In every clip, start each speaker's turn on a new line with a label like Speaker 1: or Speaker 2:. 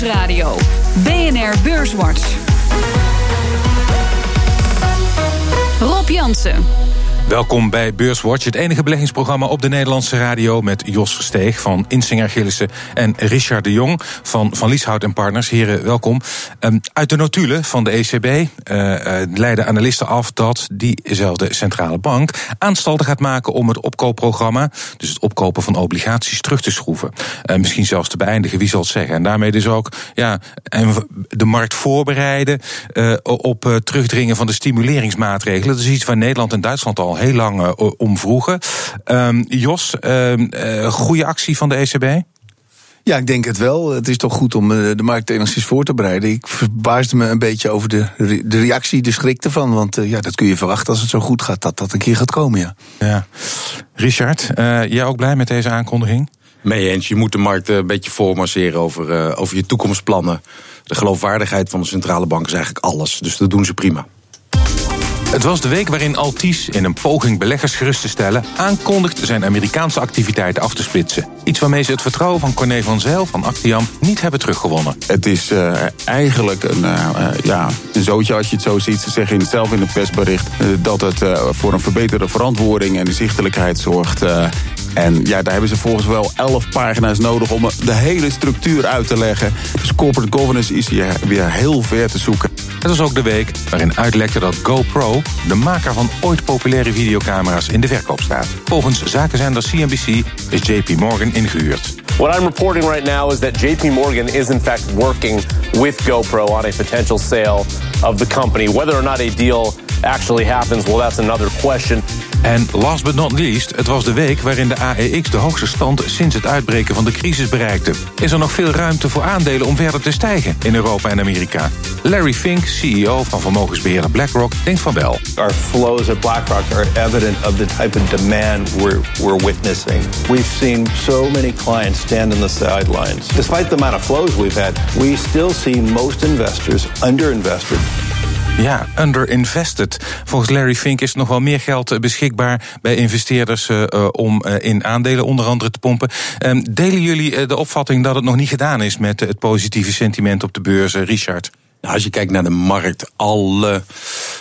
Speaker 1: Nieuwsradio. BNR Beurswatch. Rob Jansen.
Speaker 2: Welkom bij Beurswatch, het enige beleggingsprogramma op de Nederlandse radio met Jos Versteeg van Insinger Gillissen en Richard de Jong van Van Lieshout en Partners. Heren, welkom. Um, uit de notulen van de ECB uh, uh, leiden analisten af dat diezelfde centrale bank aanstalten gaat maken om het opkoopprogramma, dus het opkopen van obligaties, terug te schroeven. Uh, misschien zelfs te beëindigen, wie zal het zeggen. En daarmee dus ook ja, de markt voorbereiden op terugdringen van de stimuleringsmaatregelen. Dat is iets waar Nederland en Duitsland al heel lang uh, om vroegen. Um, Jos, uh, goede actie van de ECB?
Speaker 3: Ja, ik denk het wel. Het is toch goed om de markt enigszins voor te bereiden. Ik verbaasde me een beetje over de, de reactie, de schrik ervan. Want uh, ja, dat kun je verwachten als het zo goed gaat, dat dat een keer gaat komen, ja.
Speaker 2: ja. Richard, jij ook blij met deze aankondiging?
Speaker 4: Mee eens, je moet de markt een beetje voormasseren over, over je toekomstplannen. De geloofwaardigheid van de centrale bank is eigenlijk alles. Dus dat doen ze prima.
Speaker 2: Het was de week waarin Altis, in een poging beleggers gerust te stellen, aankondigt zijn Amerikaanse activiteiten af te splitsen. Iets waarmee ze het vertrouwen van Corné van Zijl van Actiam niet hebben teruggewonnen.
Speaker 5: Het is uh, eigenlijk een, uh, ja, een zootje als je het zo ziet. Ze zeggen zelf in het persbericht dat het voor een verbeterde verantwoording en inzichtelijkheid zorgt. En ja, daar hebben ze volgens wel elf pagina's nodig om de hele structuur uit te leggen. Dus corporate governance is hier weer heel ver te zoeken.
Speaker 2: Het was ook de week waarin uitlekte dat GoPro, de maker van ooit populaire videocamera's, in de verkoop staat. Volgens zakenzender CNBC is JP Morgan ingehuurd.
Speaker 6: What I'm reporting right now is that JP Morgan is in fact working with GoPro on a potential sale of the company. Whether or not a deal actually happens, well, that's another question.
Speaker 2: En last but not least, het was de week waarin de AEX de hoogste stand sinds het uitbreken van de crisis bereikte. Is er nog veel ruimte voor aandelen om verder te stijgen in Europa en Amerika? Larry Fink, CEO van vermogensbeheerder BlackRock, denkt van wel.
Speaker 7: Our flows at BlackRock are evident of the type of demand we're, we're witnessing. We've seen so many clients stand on the sidelines. Despite the amount of flows we've had, we still see most investors underinvested.
Speaker 2: Ja, underinvested. Volgens Larry Fink is nog wel meer geld beschikbaar bij investeerders uh, om uh, in aandelen onder andere te pompen. Um, delen jullie de opvatting dat het nog niet gedaan is met het positieve sentiment op de beurs, Richard?
Speaker 4: Nou, als je kijkt naar de markt, alle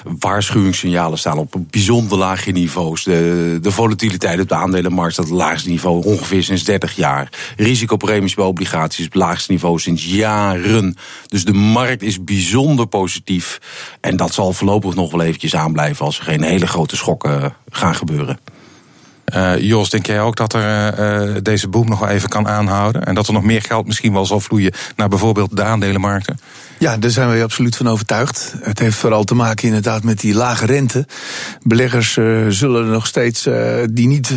Speaker 4: waarschuwingssignalen staan op bijzonder lage niveaus. De, de volatiliteit op de aandelenmarkt staat op het laagste niveau ongeveer sinds 30 jaar. Risicopremies bij obligaties op het laagste niveau sinds jaren. Dus de markt is bijzonder positief. En dat zal voorlopig nog wel eventjes aanblijven als er geen hele grote schokken gaan gebeuren.
Speaker 2: Uh, Jos, denk jij ook dat er uh, deze boom nog wel even kan aanhouden? En dat er nog meer geld misschien wel zal vloeien naar bijvoorbeeld de aandelenmarkten?
Speaker 3: Ja, daar zijn we absoluut van overtuigd. Het heeft vooral te maken inderdaad met die lage rente. Beleggers uh, zullen nog steeds, die niet,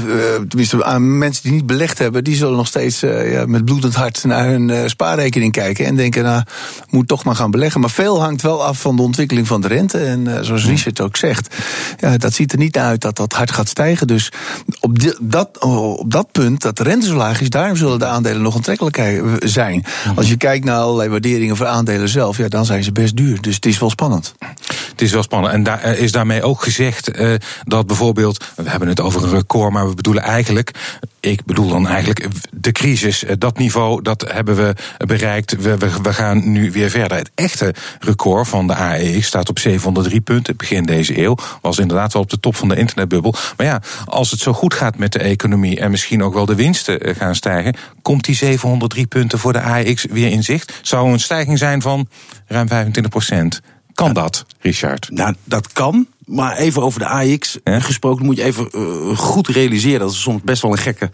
Speaker 3: tenminste aan mensen die niet belegd hebben, die zullen nog steeds ja, met bloedend hart naar hun spaarrekening kijken en denken, nou, moet toch maar gaan beleggen. Maar veel hangt wel af van de ontwikkeling van de rente. En zoals Richard ook zegt, ja, dat ziet er niet uit dat dat hard gaat stijgen. Dus op, dat, op dat punt, dat de rente zo laag is, daarom zullen de aandelen nog aantrekkelijk zijn. Als je kijkt naar allerlei waarderingen voor aandelen zelf ja, dan zijn ze best duur. Dus het is wel spannend.
Speaker 2: Het is wel spannend. En daar is daarmee ook gezegd uh, dat bijvoorbeeld, we hebben het over een record, maar we bedoelen eigenlijk, ik bedoel dan eigenlijk de crisis, dat niveau, dat hebben we bereikt. We, we, gaan nu weer verder. Het echte record van de AEX staat op 703 punten begin deze eeuw. Was inderdaad wel op de top van de internetbubbel. Maar ja, als het zo goed gaat met de economie en misschien ook wel de winsten gaan stijgen, komt die 703 punten voor de AEX weer in zicht? Zou een stijging zijn van ruim 25 procent. Kan dat, Richard?
Speaker 4: Nou, dat kan. Maar even over de AX ja? gesproken, moet je even uh, goed realiseren dat het soms best wel een gekke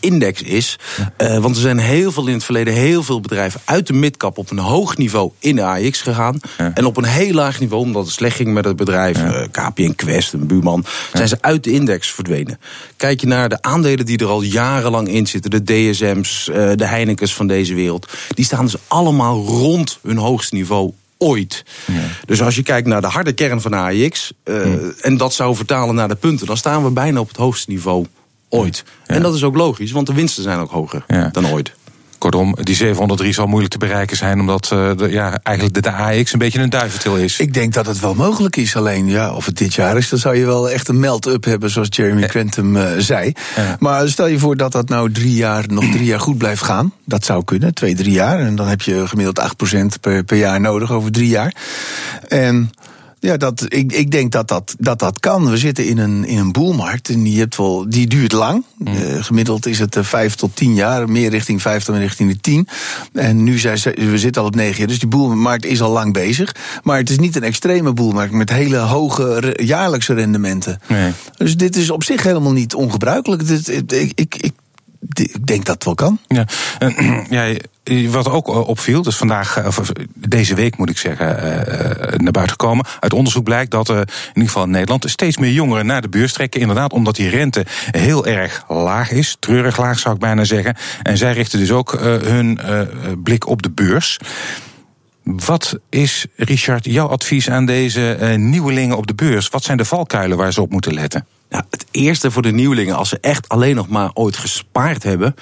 Speaker 4: index is. Uh, want er zijn heel veel in het verleden heel veel bedrijven uit de midcap op een hoog niveau in de AX gegaan. Ja. En op een heel laag niveau, omdat het slecht ging met het bedrijf, ja. uh, KPN Quest, een buurman, zijn ze uit de index verdwenen. Kijk je naar de aandelen die er al jarenlang in zitten, de DSM's, uh, de Heinekens van deze wereld, die staan dus allemaal rond hun hoogste niveau ooit. Ja. Dus als je kijkt naar de harde kern van AIX uh, ja. en dat zou vertalen naar de punten, dan staan we bijna op het hoogste niveau ooit. Ja. En dat is ook logisch, want de winsten zijn ook hoger dan ooit.
Speaker 2: Kortom, die 703 zal moeilijk te bereiken zijn, omdat uh, de, ja, eigenlijk de, de AX een beetje een duiventil is.
Speaker 3: Ik denk dat het wel mogelijk is. Alleen ja, of het dit jaar is, dan zou je wel echt een meld-up hebben, zoals Jeremy Grantham uh, zei. Ja. Maar stel je voor dat dat nou drie jaar, nog drie jaar goed blijft gaan. Dat zou kunnen, twee, drie jaar. En dan heb je gemiddeld 8% per, per jaar nodig over drie jaar. En ja, dat, ik, ik denk dat dat, dat dat kan. We zitten in een, in een boelmarkt en die, hebt wel, die duurt lang. Mm. Uh, gemiddeld is het uh, vijf tot tien jaar, meer richting vijf dan richting de tien. En nu zijn ze, we zitten al op negen jaar, dus die boelmarkt is al lang bezig. Maar het is niet een extreme boelmarkt met hele hoge jaarlijkse rendementen.
Speaker 2: Nee.
Speaker 3: Dus dit is op zich helemaal niet ongebruikelijk. Dit, ik, ik, ik, ik denk dat het wel kan.
Speaker 2: Ja, wat ook opviel, dus vandaag, of deze week moet ik zeggen, naar buiten gekomen. Uit onderzoek blijkt dat in ieder geval in Nederland steeds meer jongeren naar de beurs trekken. Inderdaad, omdat die rente heel erg laag is. Treurig laag zou ik bijna zeggen. En zij richten dus ook hun blik op de beurs. Wat is, Richard, jouw advies aan deze nieuwelingen op de beurs? Wat zijn de valkuilen waar ze op moeten letten?
Speaker 4: Nou, het eerste voor de nieuwelingen, als ze echt alleen nog maar ooit gespaard hebben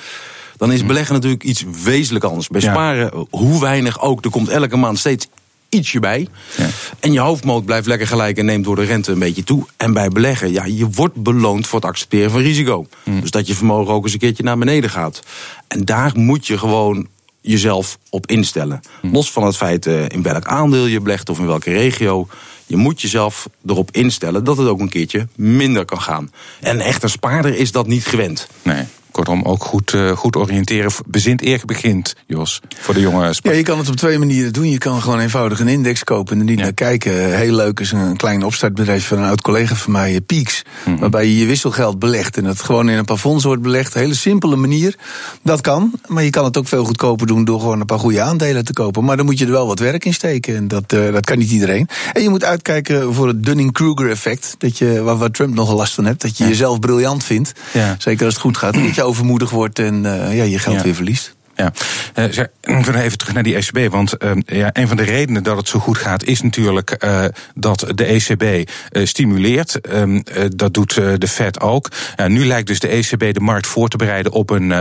Speaker 4: dan is beleggen natuurlijk iets wezenlijk anders. Bij sparen, hoe weinig ook, er komt elke maand steeds ietsje bij. Ja. En je hoofdmoot blijft lekker gelijk en neemt door de rente een beetje toe. En bij beleggen, ja, je wordt beloond voor het accepteren van risico. Mm. Dus dat je vermogen ook eens een keertje naar beneden gaat. En daar moet je gewoon jezelf op instellen. Mm. Los van het feit uh, in welk aandeel je belegt of in welke regio. Je moet jezelf erop instellen dat het ook een keertje minder kan gaan. En een echte spaarder is dat niet gewend.
Speaker 2: Nee. Kortom, ook goed, uh, goed oriënteren. Bezint eer begint, Jos, voor de jonge
Speaker 3: Ja, je kan het op twee manieren doen. Je kan gewoon eenvoudig een index kopen en er niet ja. naar kijken. Heel leuk is een klein opstartbedrijf van een oud collega van mij, eh, Peaks. Mm -hmm. Waarbij je je wisselgeld belegt en het gewoon in een paar fondsen wordt belegd. Hele simpele manier. Dat kan, maar je kan het ook veel goedkoper doen door gewoon een paar goede aandelen te kopen. Maar dan moet je er wel wat werk in steken en dat, uh, dat kan niet iedereen. En je moet uitkijken voor het Dunning-Kruger effect. Dat je, waar, waar Trump nogal last van hebt. Dat je ja. jezelf briljant vindt.
Speaker 2: Ja.
Speaker 3: Zeker als het goed gaat. Je overmoedig wordt en uh, ja, je geld ja. weer verliest.
Speaker 2: Ja, uh, ik wil even terug naar die ECB. Want uh, ja, een van de redenen dat het zo goed gaat, is natuurlijk uh, dat de ECB stimuleert. Um, dat doet de Fed ook. nu lijkt dus de ECB de markt voor te bereiden op een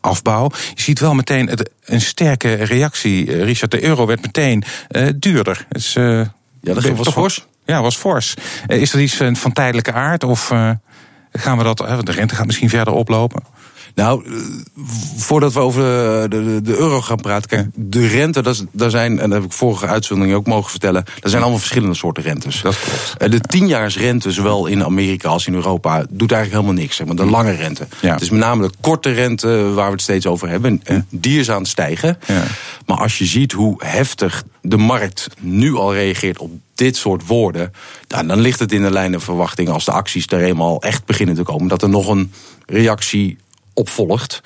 Speaker 2: afbouw. Je ziet wel meteen het, een sterke reactie. Richard, de euro werd meteen duurder.
Speaker 4: Ja, dat was fors.
Speaker 2: Ja, was fors. is dat iets van tijdelijke aard of gaan we dat, de rente gaat misschien verder oplopen?
Speaker 4: Nou, voordat we over de, de, de euro gaan praten. Kijk, de rente, dat is, daar zijn, en dat heb ik vorige uitzending ook mogen vertellen. Er zijn allemaal verschillende soorten rentes.
Speaker 2: Dat klopt.
Speaker 4: De tienjaarsrente, zowel in Amerika als in Europa, doet eigenlijk helemaal niks. Zeg maar de lange rente.
Speaker 2: Ja.
Speaker 4: Het is met name de korte rente waar we het steeds over hebben. En die is aan het stijgen.
Speaker 2: Ja.
Speaker 4: Maar als je ziet hoe heftig de markt nu al reageert op dit soort woorden. Dan, dan ligt het in de lijn verwachting als de acties er eenmaal echt beginnen te komen. Dat er nog een reactie opvolgt.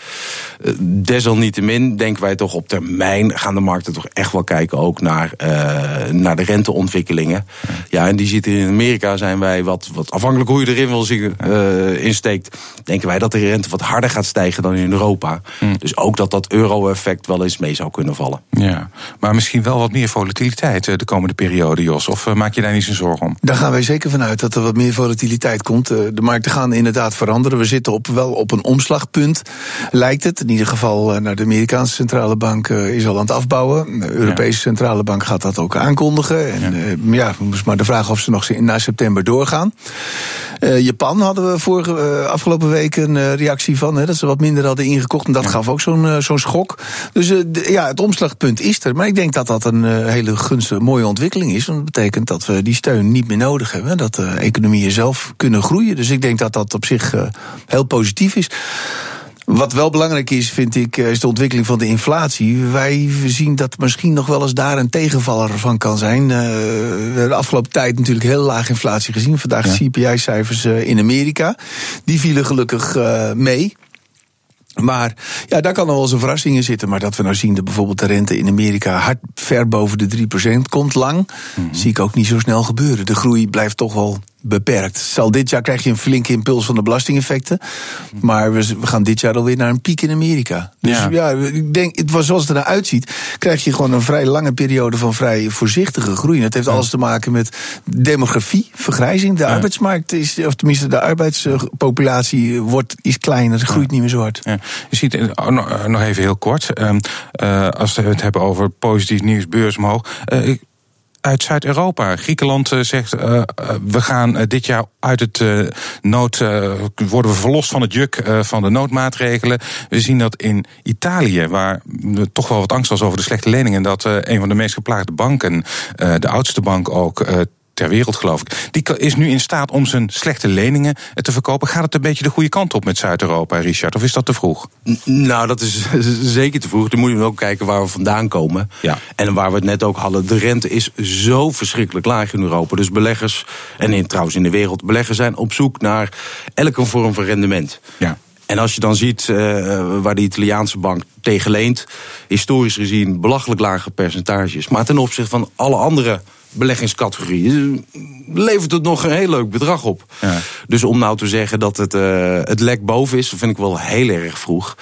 Speaker 4: Desalniettemin denken wij toch op termijn gaan de markten toch echt wel kijken ook naar, uh, naar de renteontwikkelingen. Ja, en die zitten in Amerika zijn wij wat, wat afhankelijk hoe je erin wil zien, uh, insteekt, denken wij dat de rente wat harder gaat stijgen dan in Europa.
Speaker 2: Mm.
Speaker 4: Dus ook dat dat euro-effect wel eens mee zou kunnen vallen.
Speaker 2: Ja, maar misschien wel wat meer volatiliteit de komende periode, Jos. Of maak je daar niet zo'n zorgen om?
Speaker 3: Daar gaan wij zeker vanuit dat er wat meer volatiliteit komt. De markten gaan inderdaad veranderen. We zitten op, wel op een omslagpunt, lijkt het. In ieder geval naar de Amerikaanse centrale bank is al aan het afbouwen. De Europese ja. centrale bank gaat dat ook aankondigen. En ja, ja maar de vraag of ze nog na september doorgaan. Uh, Japan hadden we vorige, uh, afgelopen week een uh, reactie van. Hè, dat ze wat minder hadden ingekocht. En dat ja. gaf ook zo'n zo'n schok. Dus ja, het omslagpunt is er. Maar ik denk dat dat een hele gunstige, mooie ontwikkeling is. Want dat betekent dat we die steun niet meer nodig hebben. Dat de economieën zelf kunnen groeien. Dus ik denk dat dat op zich heel positief is. Wat wel belangrijk is, vind ik, is de ontwikkeling van de inflatie. Wij zien dat misschien nog wel eens daar een tegenvaller van kan zijn. Uh, we hebben de afgelopen tijd natuurlijk heel laag inflatie gezien. Vandaag ja. CPI-cijfers uh, in Amerika. Die vielen gelukkig uh, mee. Maar ja, daar kan nog wel eens een verrassing in zitten. Maar dat we nou zien dat bijvoorbeeld de rente in Amerika hard ver boven de 3% komt lang, mm -hmm. zie ik ook niet zo snel gebeuren. De groei blijft toch wel beperkt. Zal dit jaar krijg je een flinke impuls van de belastingeffecten. Maar we, we gaan dit jaar alweer naar een piek in Amerika. Dus
Speaker 2: Ja.
Speaker 3: ja, ik denk, het was zoals het eruit uitziet, krijg je gewoon een vrij lange periode van vrij voorzichtige groei. En het heeft alles te maken met demografie, vergrijzing. De arbeidsmarkt is, of tenminste de arbeidspopulatie wordt, is kleiner, groeit niet meer zo hard.
Speaker 2: Je ziet, eh, oh, nog- eh, nog even heel kort, ehm, eh, als we het hebben over positief nieuws, beurs omhoog. ik- uit Zuid-Europa. Griekenland eh, zegt, eh, eh, we gaan dit jaar uit het nood, worden we verlost van het juk van de noodmaatregelen. We zien dat in Italië, waar toch wel wat angst was over de slechte leningen, dat een van de meest geplaagde banken, de oudste bank ook, ter wereld geloof ik, die is nu in staat om zijn slechte leningen eh, te verkopen. Gaat het een beetje de goede kant op met Zuid-Europa, Richard? Of is dat te vroeg?
Speaker 4: N- Nou, dat is zeker te vroeg. Dan moet je ook kijken waar we vandaan komen.
Speaker 2: Ja.
Speaker 4: En waar we het net ook hadden. De rente is zo verschrikkelijk laag in Europa. Dus beleggers, en in, trouwens in de wereld, beleggers zijn op zoek naar elke vorm van rendement.
Speaker 2: Ja.
Speaker 4: En als je dan ziet eh, waar de Italiaanse bank tegen leent, historisch gezien belachelijk lage percentages. Maar ten opzichte van alle andere beleggingscategorieën levert het nog een heel leuk bedrag op.
Speaker 2: Ja.
Speaker 4: Dus om nou te zeggen dat het, eh, het lek boven is, dat vind ik wel heel erg vroeg.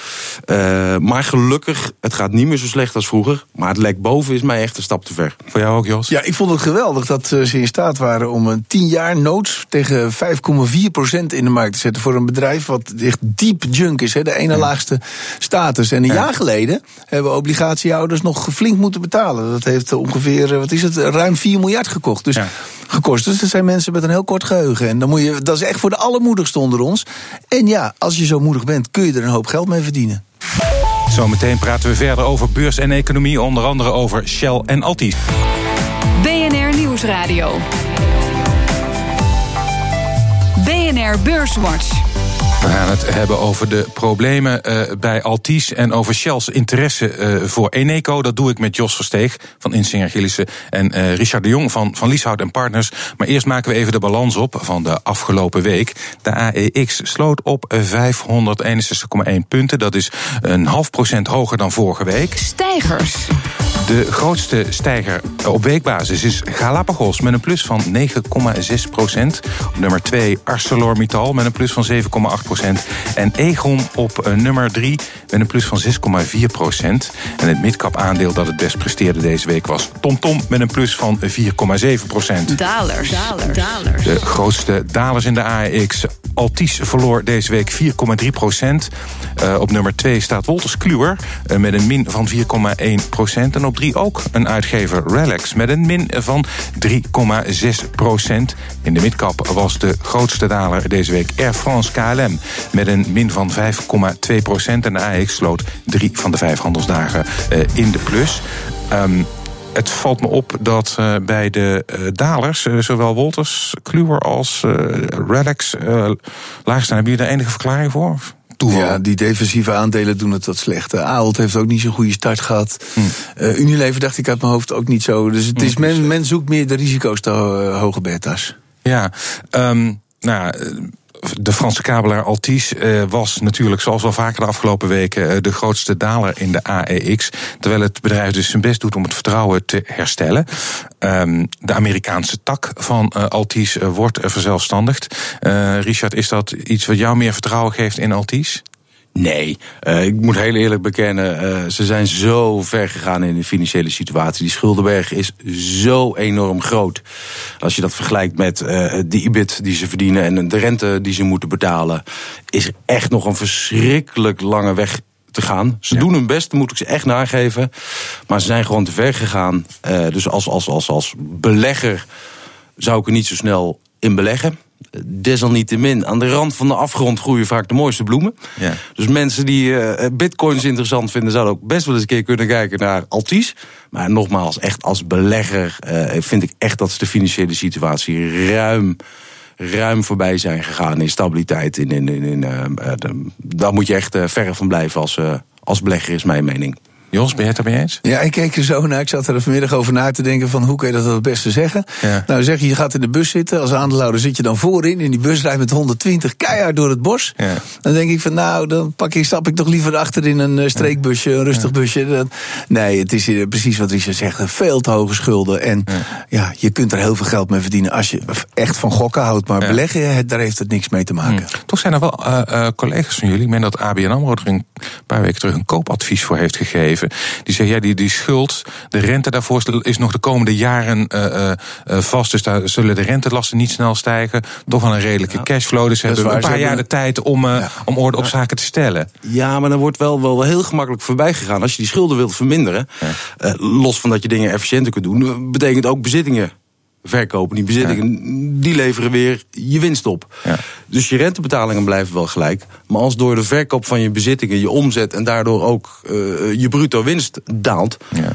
Speaker 4: Eh, maar gelukkig, het gaat niet meer zo slecht als vroeger. Maar het lek boven is mij echt een stap te ver.
Speaker 2: Voor jou ook, Jos?
Speaker 3: Ja, ik vond het geweldig dat eh, ze in staat waren om een 10 jaar nood tegen 5,4% in de markt te zetten. Voor een bedrijf wat echt diep junk is, hè, de ene laagste status. En een jaar geleden hebben obligatiehouders nog flink moeten betalen. Dat heeft ongeveer, eh, wat is het, ruim 4 miljard gekocht. Dus
Speaker 2: Ja.
Speaker 3: gekost. Dus er zijn mensen met een heel kort geheugen. En dan moet je, dat is echt voor de allermoedigste onder ons. En ja, als je zo moedig bent, kun je er een hoop geld mee verdienen.
Speaker 2: Zometeen praten we verder over beurs en economie, onder andere over Shell en Altis.
Speaker 1: BNR Nieuwsradio. BNR Beurswatch.
Speaker 2: We gaan het hebben over de problemen eh, bij Altis en over Shell's interesse eh, voor Eneco. Dat doe ik met Jos Versteeg van Insinger Gillissen en eh, Richard de Jong van, van Lieshout en Partners. Maar eerst maken we even de balans op van de afgelopen week. De AEX sloot op 561,1 punten. Dat is een half procent hoger dan vorige week.
Speaker 1: Stijgers.
Speaker 2: De grootste stijger op weekbasis is Galapagos met een plus van 9,6 procent. Op nummer 2 ArcelorMittal met een plus van 7,8 procent. En Egon op eh, nummer 3 met een plus van 6,4 procent. En het midcap aandeel dat het best presteerde deze week was TomTom met een plus van 4,7 procent.
Speaker 1: Dalers. Dalers.
Speaker 2: De grootste dalers in de AEX. Altis verloor deze week 4,3 procent. Eh, op nummer 2 staat Wolters Kluwer eh, met een min van 4,1 procent. En op 3 ook een uitgever Relax met een min van 3,6 procent. In de midcap was de grootste daler deze week Air France KLM met een min van 5,2 procent. En de AEX sloot drie van de vijf handelsdagen eh, in de plus. Ehm, het valt me op dat eh, bij de eh, dalers, eh, zowel Wolters, Kluwer als Relax, eh laag staan. Hebben jullie daar enige verklaring voor? Toeval?
Speaker 3: Ja, die defensieve aandelen doen het wat slecht. Ahold heeft ook niet zo'n goede start gehad. Eh, Unilever dacht ik uit mijn hoofd ook niet zo. Dus het is, men, men zoekt meer de risico's te ho- hoge beta's.
Speaker 2: Ja, ehm, nou, ja, de Franse kabelaar Altis eh, was natuurlijk, zoals wel vaker de afgelopen weken, eh, de grootste daler in de AEX. Terwijl het bedrijf dus zijn best doet om het vertrouwen te herstellen. Ehm, de Amerikaanse tak van eh, Altis wordt verzelfstandigd. Richard, is dat iets wat jou meer vertrouwen geeft in Altis?
Speaker 4: Nee, eh, ik moet heel eerlijk bekennen, eh, ze zijn zo ver gegaan in de financiële situatie. Die schuldenberg is zo enorm groot. Als je dat vergelijkt met eh, de IBIT die ze verdienen en de rente die ze moeten betalen, is er echt nog een verschrikkelijk lange weg te gaan. Ze
Speaker 2: Ja.
Speaker 4: doen hun best, dat moet ik ze echt nageven. Maar ze zijn gewoon te ver gegaan. Dus als, als, als, als belegger zou ik er niet zo snel in beleggen. Desalniettemin, aan de rand van de afgrond groeien vaak de mooiste bloemen.
Speaker 2: Ja.
Speaker 4: Dus mensen die eh, bitcoins interessant vinden, zouden ook best wel eens een keer kunnen kijken naar Altis. Maar nogmaals, echt als belegger eh, vind ik echt dat ze de financiële situatie ruim, ruim voorbij zijn gegaan in stabiliteit. In, in, in, in, de- daar moet je echt eh, verre van blijven als, als belegger, is mijn mening.
Speaker 2: Jos, ben je het daarmee eens?
Speaker 3: Ja, ik keek er zo naar. Ik zat er vanmiddag over na te denken van hoe kun je dat het beste zeggen.
Speaker 2: Ja.
Speaker 3: Nou zeg je, je gaat in de bus zitten. Als aandeelhouder zit je dan voorin. En die bus rijdt met 120 keihard door het bos.
Speaker 2: Ja.
Speaker 3: Dan denk ik van nou, dan pak ik, stap ik toch liever achter in een eh, streekbusje, een rustig busje. Dan- nee, het is eh, precies wat Richard zegt. Veel te hoge schulden. En ja. je kunt er heel veel geld mee verdienen als je echt van gokken houdt. Maar beleggen, het- daar heeft het niks mee te maken.
Speaker 2: Toch zijn er wel eh, eh, collega's van jullie. Ik meen dat ABN AMRO er een paar weken terug een koopadvies voor heeft gegeven. Die zeggen, ja, die, die schuld, de rente daarvoor is nog de komende jaren eh, eh, eh, vast. Dus daar zullen de rentelasten niet snel stijgen. Toch wel een redelijke cashflow. Dus hebben een
Speaker 3: waar.
Speaker 2: paar jaar de tijd om,
Speaker 3: Ja.
Speaker 2: om orde op zaken te stellen.
Speaker 4: Ja, maar dan wordt wel, wel heel gemakkelijk voorbij gegaan. Als je die schulden wilt verminderen, los van dat je dingen efficiënter kunt doen, betekent ook bezittingen verkopen. Die bezittingen die leveren weer je winst op.
Speaker 2: Ja.
Speaker 4: Dus je rentebetalingen blijven wel gelijk. Maar als door de verkoop van je bezittingen je omzet en daardoor ook eh, je bruto winst daalt,
Speaker 2: Ja.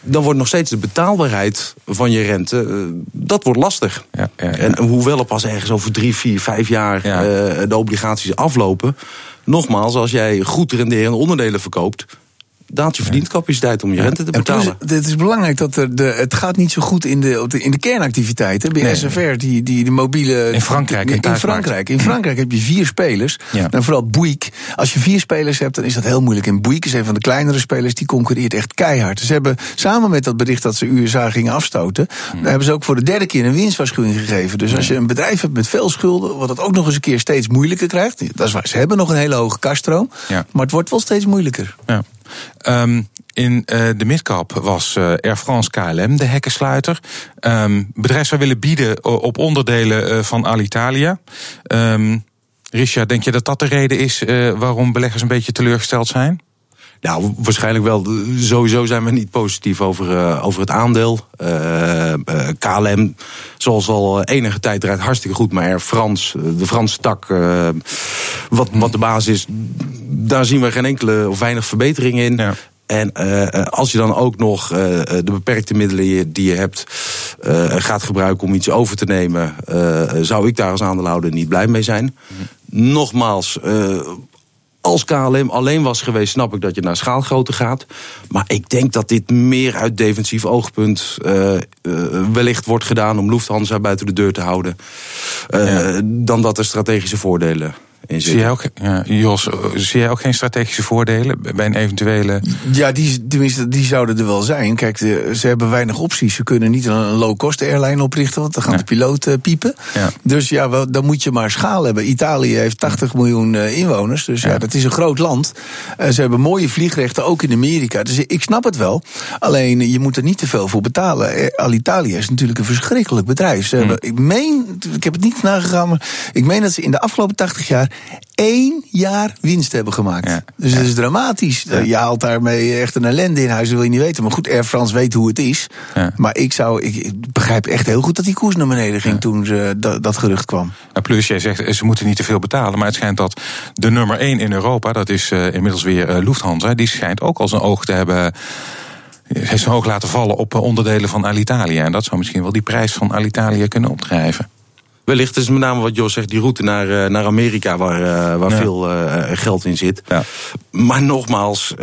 Speaker 4: dan wordt nog steeds de betaalbaarheid van je rente, eh, dat wordt lastig.
Speaker 2: Ja, ja, ja.
Speaker 4: En hoewel er pas ergens over drie, vier, vijf jaar
Speaker 2: Ja.
Speaker 4: eh, de obligaties aflopen. Nogmaals, als jij goed renderende onderdelen verkoopt, daalt je verdienstcapaciteit om je rente te
Speaker 3: En plus,
Speaker 4: betalen.
Speaker 3: het is belangrijk dat er de, het gaat niet zo goed in de, de, in de kernactiviteiten. Bij
Speaker 2: Nee.
Speaker 3: SFR, die, die, die mobiele.
Speaker 2: In Frankrijk, in
Speaker 3: in. Frankrijk. In Frankrijk heb je vier spelers.
Speaker 2: Ja.
Speaker 3: En vooral Bouygues. Als je vier spelers hebt, dan is dat heel moeilijk. En Bouygues is een van de kleinere spelers, die concurreert echt keihard. Ze hebben samen met dat bericht dat ze USA gingen afstoten,
Speaker 2: Hmm.
Speaker 3: daar hebben ze ook voor de derde keer een winstwaarschuwing gegeven. Dus als je een bedrijf hebt met veel schulden, wat het ook nog eens een keer steeds moeilijker krijgt. Dat is waar. Ze hebben nog een hele hoge kaststroom.
Speaker 2: Ja.
Speaker 3: Maar het wordt wel steeds moeilijker.
Speaker 2: Ja. Ehm, in eh, de midcap was eh, Air France KLM de hekkensluiter. Ehm bedrijf zou willen bieden o- op onderdelen eh, van Alitalia. Ehm Richard, denk je dat dat de reden is eh, waarom beleggers een beetje teleurgesteld zijn?
Speaker 4: Nou, waarschijnlijk wel. Sowieso zijn we niet positief over, eh, over het aandeel. Eh, eh, KLM, zoals al enige tijd, draait hartstikke goed. Maar Air France, eh, de Franse tak, wat, wat de basis is, daar zien we geen enkele of weinig verbetering in.
Speaker 2: Ja.
Speaker 4: En als je dan ook nog de beperkte middelen die je hebt gaat gebruiken om iets over te nemen, zou ik daar als aandeelhouder niet blij mee zijn. Nogmaals, eh, als KLM alleen was geweest, snap ik dat je naar schaalgrootte gaat. Maar ik denk dat dit meer uit defensief oogpunt eh, eh, wellicht wordt gedaan om Lufthansa buiten de deur te houden. eh, Dan dat er strategische voordelen in
Speaker 2: Zie jij ook, ja, Jos, eh, zie jij ook geen strategische voordelen bij een eventuele.
Speaker 3: Ja, die, tenminste, die zouden er wel zijn. Kijk, de- ze hebben weinig opties. Ze kunnen niet een, low-cost airline oprichten, want dan gaan
Speaker 2: Ja.
Speaker 3: de piloten piepen.
Speaker 2: Ja.
Speaker 3: Dus ja, wel, dan moet je maar schaal hebben. Italië heeft 80 miljoen eh, inwoners, dus ja. Dat is een groot land. Eh, ze hebben mooie vliegrechten, ook in Amerika. Dus ik snap het wel. Alleen, je moet er niet te veel voor betalen. Eh, Alitalia is natuurlijk een verschrikkelijk bedrijf. Ze hebben, ik meen, ik heb het niet nagegaan, maar ik meen dat ze in de afgelopen 80 jaar één jaar winst hebben gemaakt.
Speaker 2: Ja.
Speaker 3: Dus dat is dramatisch. Je haalt daarmee echt een ellende in huis, dat wil je niet weten. Maar goed, Air France weet hoe het is.
Speaker 2: Ja.
Speaker 3: Maar ik, zou, ik, begrijp echt heel goed dat die koers naar beneden ging toen ze, dat, dat gerucht kwam.
Speaker 2: Nou, plus, jij zegt eh, ze moeten niet te veel betalen. Maar het schijnt dat de nummer 1 in Europa, dat is eh, inmiddels weer eh, Lufthansa, die schijnt ook al zijn oog te hebben. Heeft zijn oog laten vallen op eh, onderdelen van Alitalia. En dat zou misschien wel die prijs van Alitalia kunnen opdrijven.
Speaker 4: Wellicht is het met name wat Jos zegt, die route naar, eh, naar Amerika, waar, eh, waar
Speaker 2: Ja.
Speaker 4: veel eh, geld in zit.
Speaker 2: Ja.
Speaker 4: Maar nogmaals,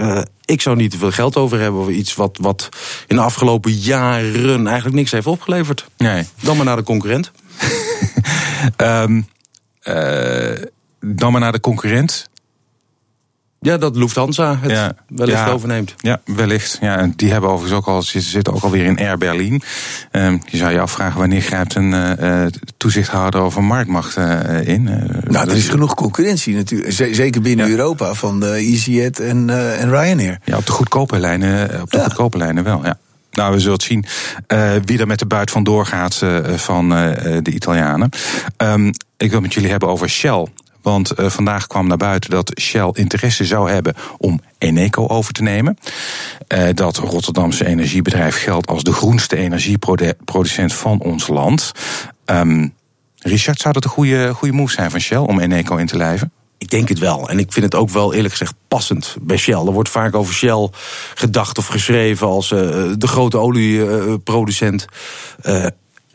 Speaker 4: ik zou niet te veel geld over hebben over iets wat, wat in de afgelopen jaren eigenlijk niks heeft opgeleverd.
Speaker 2: Nee.
Speaker 4: Dan maar naar de concurrent.
Speaker 2: Ehm, eh, dan maar naar de concurrent.
Speaker 4: Ja, dat Lufthansa het
Speaker 2: Ja.
Speaker 4: wellicht
Speaker 2: Ja.
Speaker 4: overneemt.
Speaker 2: Ja, wellicht. Ja, en die hebben overigens ook al, ze zitten ook alweer in Air Berlin. Ehm, je zou je afvragen wanneer grijpt een eh, eh, toezichthouder over marktmacht eh, in.
Speaker 3: Nou, er is genoeg concurrentie natuurlijk. Zeker binnen Europa van de EasyJet en, eh, en Ryanair.
Speaker 2: Ja, op de goedkope lijnen, op de
Speaker 3: Ja.
Speaker 2: goedkope lijnen wel, ja. Nou, we zullen het zien eh, wie er met de buit van doorgaat eh, van de Italianen. Ehm, ik wil met jullie hebben over Shell. Want eh, vandaag kwam naar buiten dat Shell interesse zou hebben om Eneco over te nemen. Eh, dat Rotterdamse energiebedrijf geldt als de groenste energieproducent van ons land. Ehm, Richard, zou dat een goede, goede move zijn van Shell om Eneco in te lijven?
Speaker 4: Ik denk het wel. En ik vind het ook wel eerlijk gezegd passend bij Shell. Er wordt vaak over Shell gedacht of geschreven als eh, de grote olieproducent. Eh,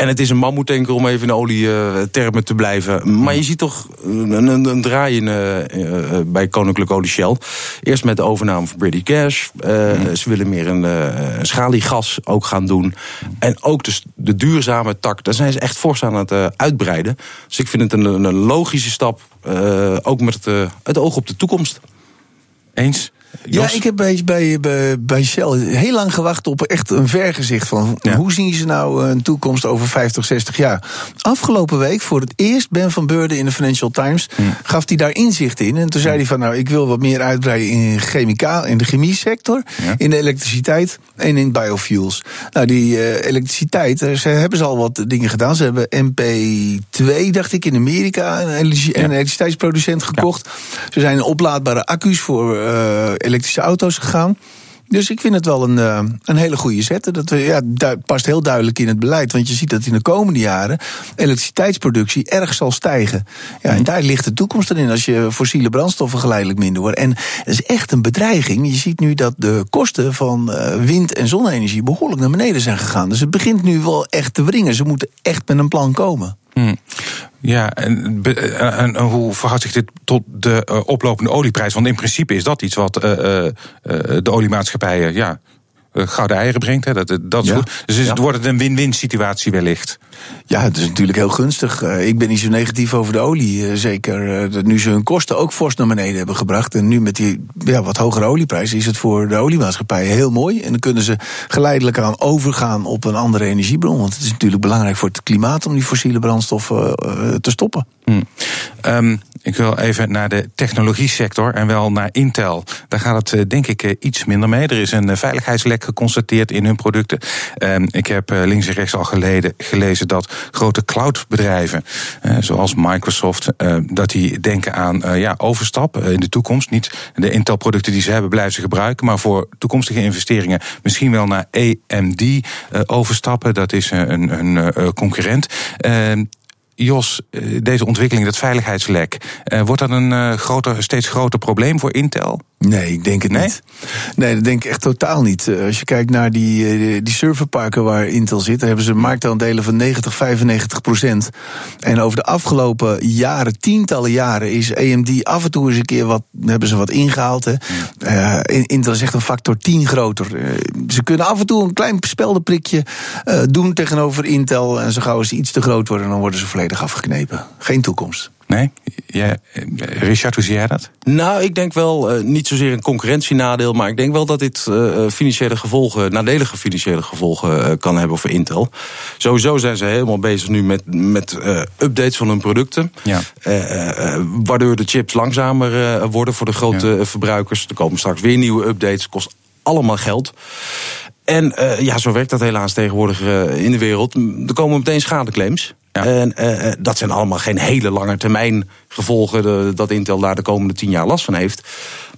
Speaker 4: En het is een mammoetanker om even in olietermen te blijven. Maar je ziet toch een, een, een draai in, uh, bij Koninklijk Olie Shell. Eerst met de overname van British Gas. Uh, Ze willen meer een schaliegas ook gaan doen. En ook de, de duurzame tak, daar zijn ze echt fors aan het uitbreiden. Dus ik vind het een, een logische stap. ook met het, het oog op de toekomst.
Speaker 2: Eens?
Speaker 3: Ja, ik heb bij, bij, bij, Shell heel lang gewacht op echt een vergezicht van hoe zien ze nou een toekomst over 50, 60 jaar. Afgelopen week, voor het eerst, Ben van Beurden in de Financial Times, gaf hij daar inzicht in. En toen zei hij van nou, ik wil wat meer uitbreiden in, chemicaal, in de chemie sector, in de elektriciteit en in biofuels. Nou, die uh, elektriciteit, eh, ze hebben ze al wat dingen gedaan. Ze hebben MP2, dacht ik, in Amerika, een, elektriciteitsproducent gekocht. Ze zijn oplaadbare accu's voor uh, elektrische auto's gegaan. Dus ik vind het wel een, uh, een hele goede zet. Dat ja, past heel duidelijk in het beleid. Want je ziet dat in de komende jaren elektriciteitsproductie erg zal stijgen. Ja, en daar ligt de toekomst erin als je fossiele brandstoffen geleidelijk minder wordt. En het is echt een bedreiging. Je ziet nu dat de kosten van uh, wind- en zonne-energie behoorlijk naar beneden zijn gegaan. Dus het begint nu wel echt te wringen. Ze moeten echt met een plan komen.
Speaker 2: Hmm. Ja, en, en, en, hoe verhoudt zich dit tot de uh, oplopende olieprijs? Want in principe is dat iets wat uh, de oliemaatschappijen ja, gouden eieren brengt. Hè? Dat, dat ja. Dus is, ja. wordt het een win-win situatie wellicht.
Speaker 3: Ja, het is natuurlijk heel gunstig. ik ben niet zo negatief over de olie. zeker dat nu ze hun kosten ook fors naar beneden hebben gebracht. En nu met die ja, wat hogere olieprijs is het voor de oliemaatschappijen heel mooi. En dan kunnen ze geleidelijk aan overgaan op een andere energiebron. Want het is natuurlijk belangrijk voor het klimaat om die fossiele brandstoffen te stoppen.
Speaker 2: Hmm. Um, ik wil even naar de technologie sector en wel naar Intel. Daar gaat het denk ik iets minder mee. Er is een veiligheidslek geconstateerd in hun producten. Um, ik heb links en rechts al geleden, gelezen dat grote cloudbedrijven, zoals Microsoft, dat die denken aan ja, overstap in de toekomst. Niet de Intel-producten die ze hebben blijven ze gebruiken, maar voor toekomstige investeringen misschien wel naar AMD overstappen. Dat is een, een concurrent. Jos, deze ontwikkeling, dat veiligheidslek, wordt dat een groter, steeds groter probleem voor Intel?
Speaker 3: Nee, ik denk het
Speaker 2: nee?
Speaker 3: niet. Nee, dat denk ik echt totaal niet. Als je kijkt naar die, die serverparken waar Intel zit, dan hebben ze marktaandelen van 90, 95 procent. En over de afgelopen jaren, tientallen jaren, is AMD af en toe eens een keer wat, hebben ze wat ingehaald. Hè. Uh, Intel is echt een factor 10 groter. Uh, ze kunnen af en toe een klein speldenprikje uh, doen tegenover Intel. En zo gauw ze iets te groot worden, dan worden ze volledig afgeknepen. Geen toekomst.
Speaker 2: Nee? Ja, Richard, hoe zie jij dat?
Speaker 4: Nou, ik denk wel, uh, niet zozeer een concurrentienadeel, maar ik denk wel dat dit uh, financiële gevolgen, nadelige financiële gevolgen uh, kan hebben voor Intel. Sowieso zijn ze helemaal bezig nu met, met updates van hun producten. Ja. waardoor de chips langzamer worden voor de grote ja. verbruikers. Er komen straks weer nieuwe updates, kost allemaal geld. En ja, zo werkt dat helaas tegenwoordig in de wereld. Er komen meteen schadeclaims. Ja. En uh, dat zijn allemaal geen hele lange termijn gevolgen de, dat Intel daar de komende tien jaar last van heeft.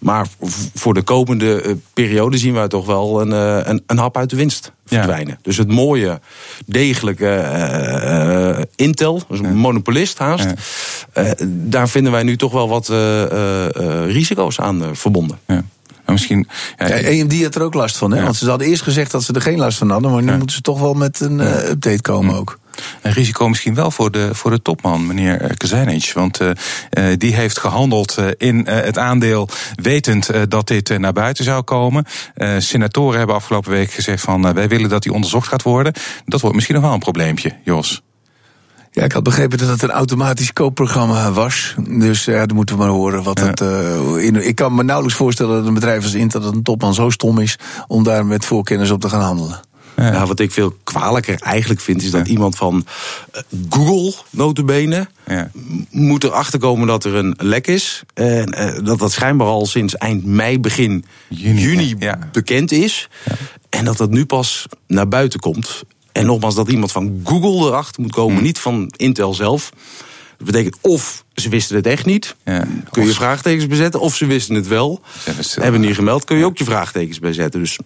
Speaker 4: Maar voor de komende uh, periode zien wij toch wel een, uh, een, een, hap uit de winst verdwijnen. Ja. Dus het mooie, degelijke Intel, dus een ja. monopolist haast, daar vinden wij nu toch wel wat risico's aan verbonden.
Speaker 2: Ja. Maar misschien.
Speaker 3: Ja, ja, AMD had er ook last van, hè? Want ze hadden eerst gezegd dat ze er geen last van hadden, maar nu moeten ze toch wel met een update komen ook.
Speaker 2: Een risico misschien wel voor de, voor de topman, meneer Kazanich. Want uh, die heeft gehandeld in het aandeel, wetend dat dit naar buiten zou komen. senatoren hebben afgelopen week gezegd van wij willen dat die onderzocht gaat worden. Dat wordt misschien nog wel een probleempje, Jos.
Speaker 3: Ja, ik had begrepen dat het een automatisch koopprogramma was. Dus ja, dan moeten we maar horen wat ja. het. Uh, in, ik kan me nauwelijks voorstellen dat een bedrijf als Intel, dat een topman zo stom is om daar met voorkennis op te gaan handelen.
Speaker 4: Ja. Nou, wat ik veel kwalijker eigenlijk vind, is dat ja. iemand van uh, Google, notabene, ja. moet erachter komen dat er een lek is. En uh, dat dat schijnbaar al sinds eind mei, begin juni, juni bekend is. En dat dat nu pas naar buiten komt. En nogmaals, dat iemand van Google erachter moet komen, hmm. niet van Intel zelf. Dat betekent of ze wisten het echt niet. Ja. Kun je of vraagtekens bezetten. Of ze wisten het wel. Hebben niet gemeld. Kun je ook je vraagtekens bezetten. Dus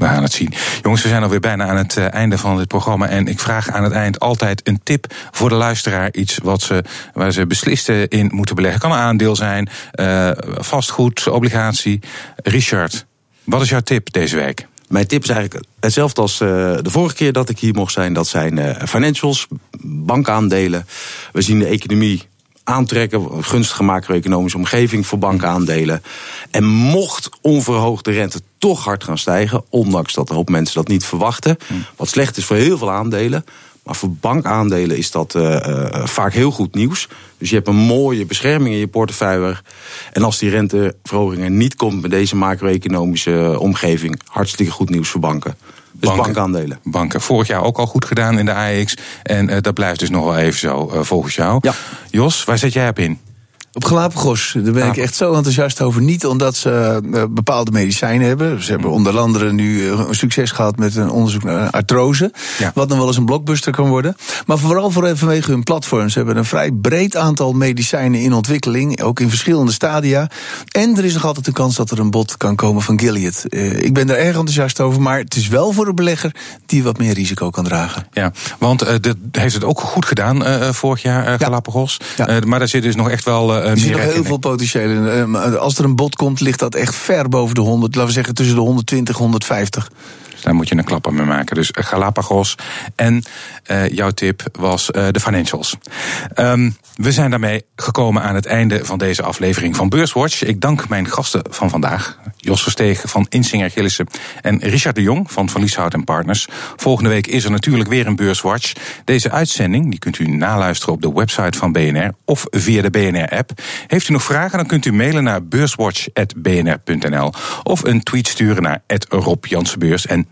Speaker 2: we gaan het zien. Jongens, we zijn alweer bijna aan het uh, einde van dit programma. En ik vraag aan het eind altijd een tip voor de luisteraar. Iets wat ze, waar ze beslist in moeten beleggen. Kan een aandeel zijn, uh, vastgoed, obligatie. Richard, wat is jouw tip deze week?
Speaker 4: Mijn tip is eigenlijk hetzelfde als de vorige keer dat ik hier mocht zijn. Dat zijn financials, bankaandelen. We zien de economie aantrekken, gunstige macro-economische omgeving voor bankaandelen. En mocht onverhoogde rente toch hard gaan stijgen, ondanks dat een hoop mensen dat niet verwachten, wat slecht is voor heel veel aandelen. Maar voor bankaandelen is dat uh, uh, vaak heel goed nieuws. Dus je hebt een mooie bescherming in je portefeuille. En als die renteverhoging er niet komt met deze macro-economische omgeving, hartstikke goed nieuws voor banken. Dus bankaandelen.
Speaker 2: Banken. Vorig jaar ook al goed gedaan in de AEX. En uh, dat blijft dus nog wel even zo uh, volgens jou.
Speaker 4: Ja.
Speaker 2: Jos, waar zet jij op in?
Speaker 3: Op Galapagos, daar ben ik echt zo enthousiast over. Niet omdat ze uh, bepaalde medicijnen hebben. Ze hebben onder andere nu een succes gehad met een onderzoek naar artrose. Ja. Wat dan wel eens een blockbuster kan worden. Maar vooral voor, vanwege hun platform. Ze hebben een vrij breed aantal medicijnen in ontwikkeling. Ook in verschillende stadia. En er is nog altijd een kans dat er een bod kan komen van Gilead. Uh, ik ben daar erg enthousiast over. Maar het is wel voor een belegger die wat meer risico kan dragen.
Speaker 2: Ja, want uh, dat heeft het ook goed gedaan vorig jaar, Galapagos. Ja. maar daar zit dus nog echt wel
Speaker 3: er zit nog heel veel potentieel in. Als er een bod komt, ligt dat echt ver boven de 100. Laten we zeggen tussen de 120 en 150.
Speaker 2: Dus daar moet je een klap aan mee maken. Dus Galapagos. En uh, jouw tip was uh, de financials. Um, we zijn daarmee gekomen aan het einde van deze aflevering van Beurswatch. Ik dank mijn gasten van vandaag. Jos Versteeg van Insinger Gillissen en Richard de Jong van Van Lieshout Partners. Volgende week is er natuurlijk weer een Beurswatch. Deze uitzending die kunt u naluisteren op de website van BNR of via de BNR-app. Heeft u nog vragen, dan kunt u mailen naar beurswatch.bnr.nl of een tweet sturen naar Rob Jansenbeurs. En